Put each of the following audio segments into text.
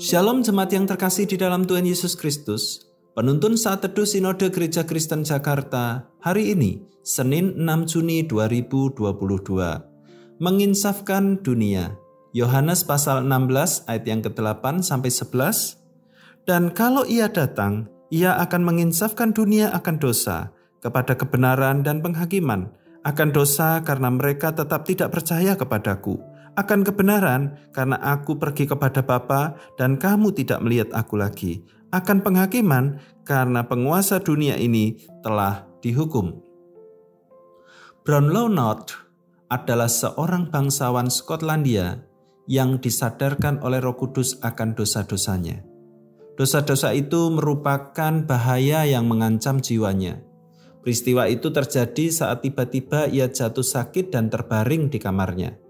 Shalom jemaat yang terkasih di dalam Tuhan Yesus Kristus. Penuntun saat teduh Sinode Gereja Kristen Jakarta hari ini, Senin 6 Juni 2022. Menginsafkan dunia. Yohanes pasal 16 ayat yang ke-8 sampai 11. Dan kalau ia datang, ia akan menginsafkan dunia akan dosa, kepada kebenaran dan penghakiman, akan dosa karena mereka tetap tidak percaya kepadaku akan kebenaran karena aku pergi kepada Bapa dan kamu tidak melihat aku lagi. Akan penghakiman karena penguasa dunia ini telah dihukum. Brownlow Knott adalah seorang bangsawan Skotlandia yang disadarkan oleh Roh Kudus akan dosa-dosanya. Dosa-dosa itu merupakan bahaya yang mengancam jiwanya. Peristiwa itu terjadi saat tiba-tiba ia jatuh sakit dan terbaring di kamarnya.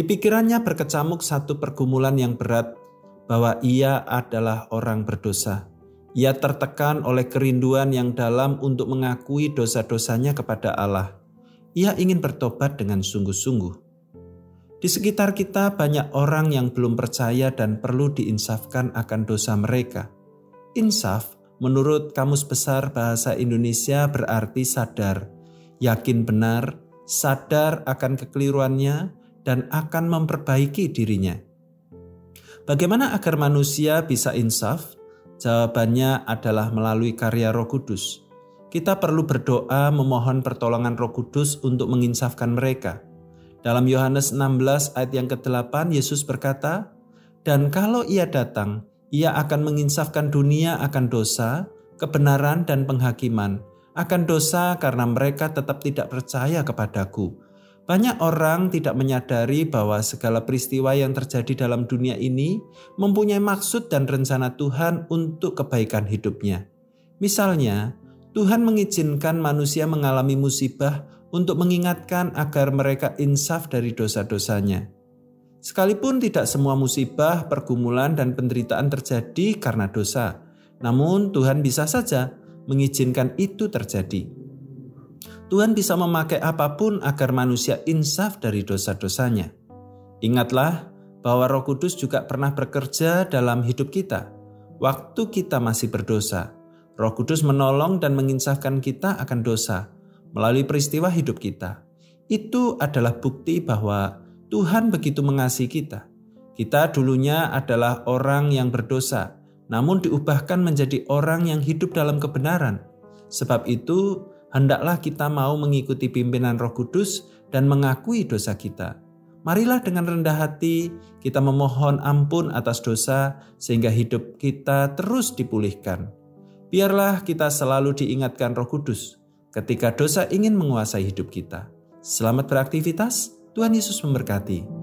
Di pikirannya berkecamuk satu pergumulan yang berat bahwa ia adalah orang berdosa. Ia tertekan oleh kerinduan yang dalam untuk mengakui dosa-dosanya kepada Allah. Ia ingin bertobat dengan sungguh-sungguh. Di sekitar kita banyak orang yang belum percaya dan perlu diinsafkan akan dosa mereka. Insaf menurut Kamus Besar Bahasa Indonesia berarti sadar, yakin benar, sadar akan kekeliruannya, dan akan memperbaiki dirinya. Bagaimana agar manusia bisa insaf? Jawabannya adalah melalui karya Roh Kudus. Kita perlu berdoa memohon pertolongan Roh Kudus untuk menginsafkan mereka. Dalam Yohanes 16 ayat yang ke-8 Yesus berkata, "Dan kalau ia datang, ia akan menginsafkan dunia akan dosa, kebenaran dan penghakiman, akan dosa karena mereka tetap tidak percaya kepadaku." Banyak orang tidak menyadari bahwa segala peristiwa yang terjadi dalam dunia ini mempunyai maksud dan rencana Tuhan untuk kebaikan hidupnya. Misalnya, Tuhan mengizinkan manusia mengalami musibah untuk mengingatkan agar mereka insaf dari dosa-dosanya. Sekalipun tidak semua musibah, pergumulan, dan penderitaan terjadi karena dosa, namun Tuhan bisa saja mengizinkan itu terjadi. Tuhan bisa memakai apa pun agar manusia insaf dari dosa-dosanya. Ingatlah bahwa Roh Kudus juga pernah bekerja dalam hidup kita. Waktu kita masih berdosa, Roh Kudus menolong dan menginsafkan kita akan dosa melalui peristiwa hidup kita. Itu adalah bukti bahwa Tuhan begitu mengasihi kita. Kita dulunya adalah orang yang berdosa, namun diubahkan menjadi orang yang hidup dalam kebenaran. Sebab itu, hendaklah kita mau mengikuti pimpinan Roh Kudus dan mengakui dosa kita. Marilah dengan rendah hati kita memohon ampun atas dosa sehingga hidup kita terus dipulihkan. Biarlah kita selalu diingatkan Roh Kudus ketika dosa ingin menguasai hidup kita. Selamat beraktivitas, Tuhan Yesus memberkati.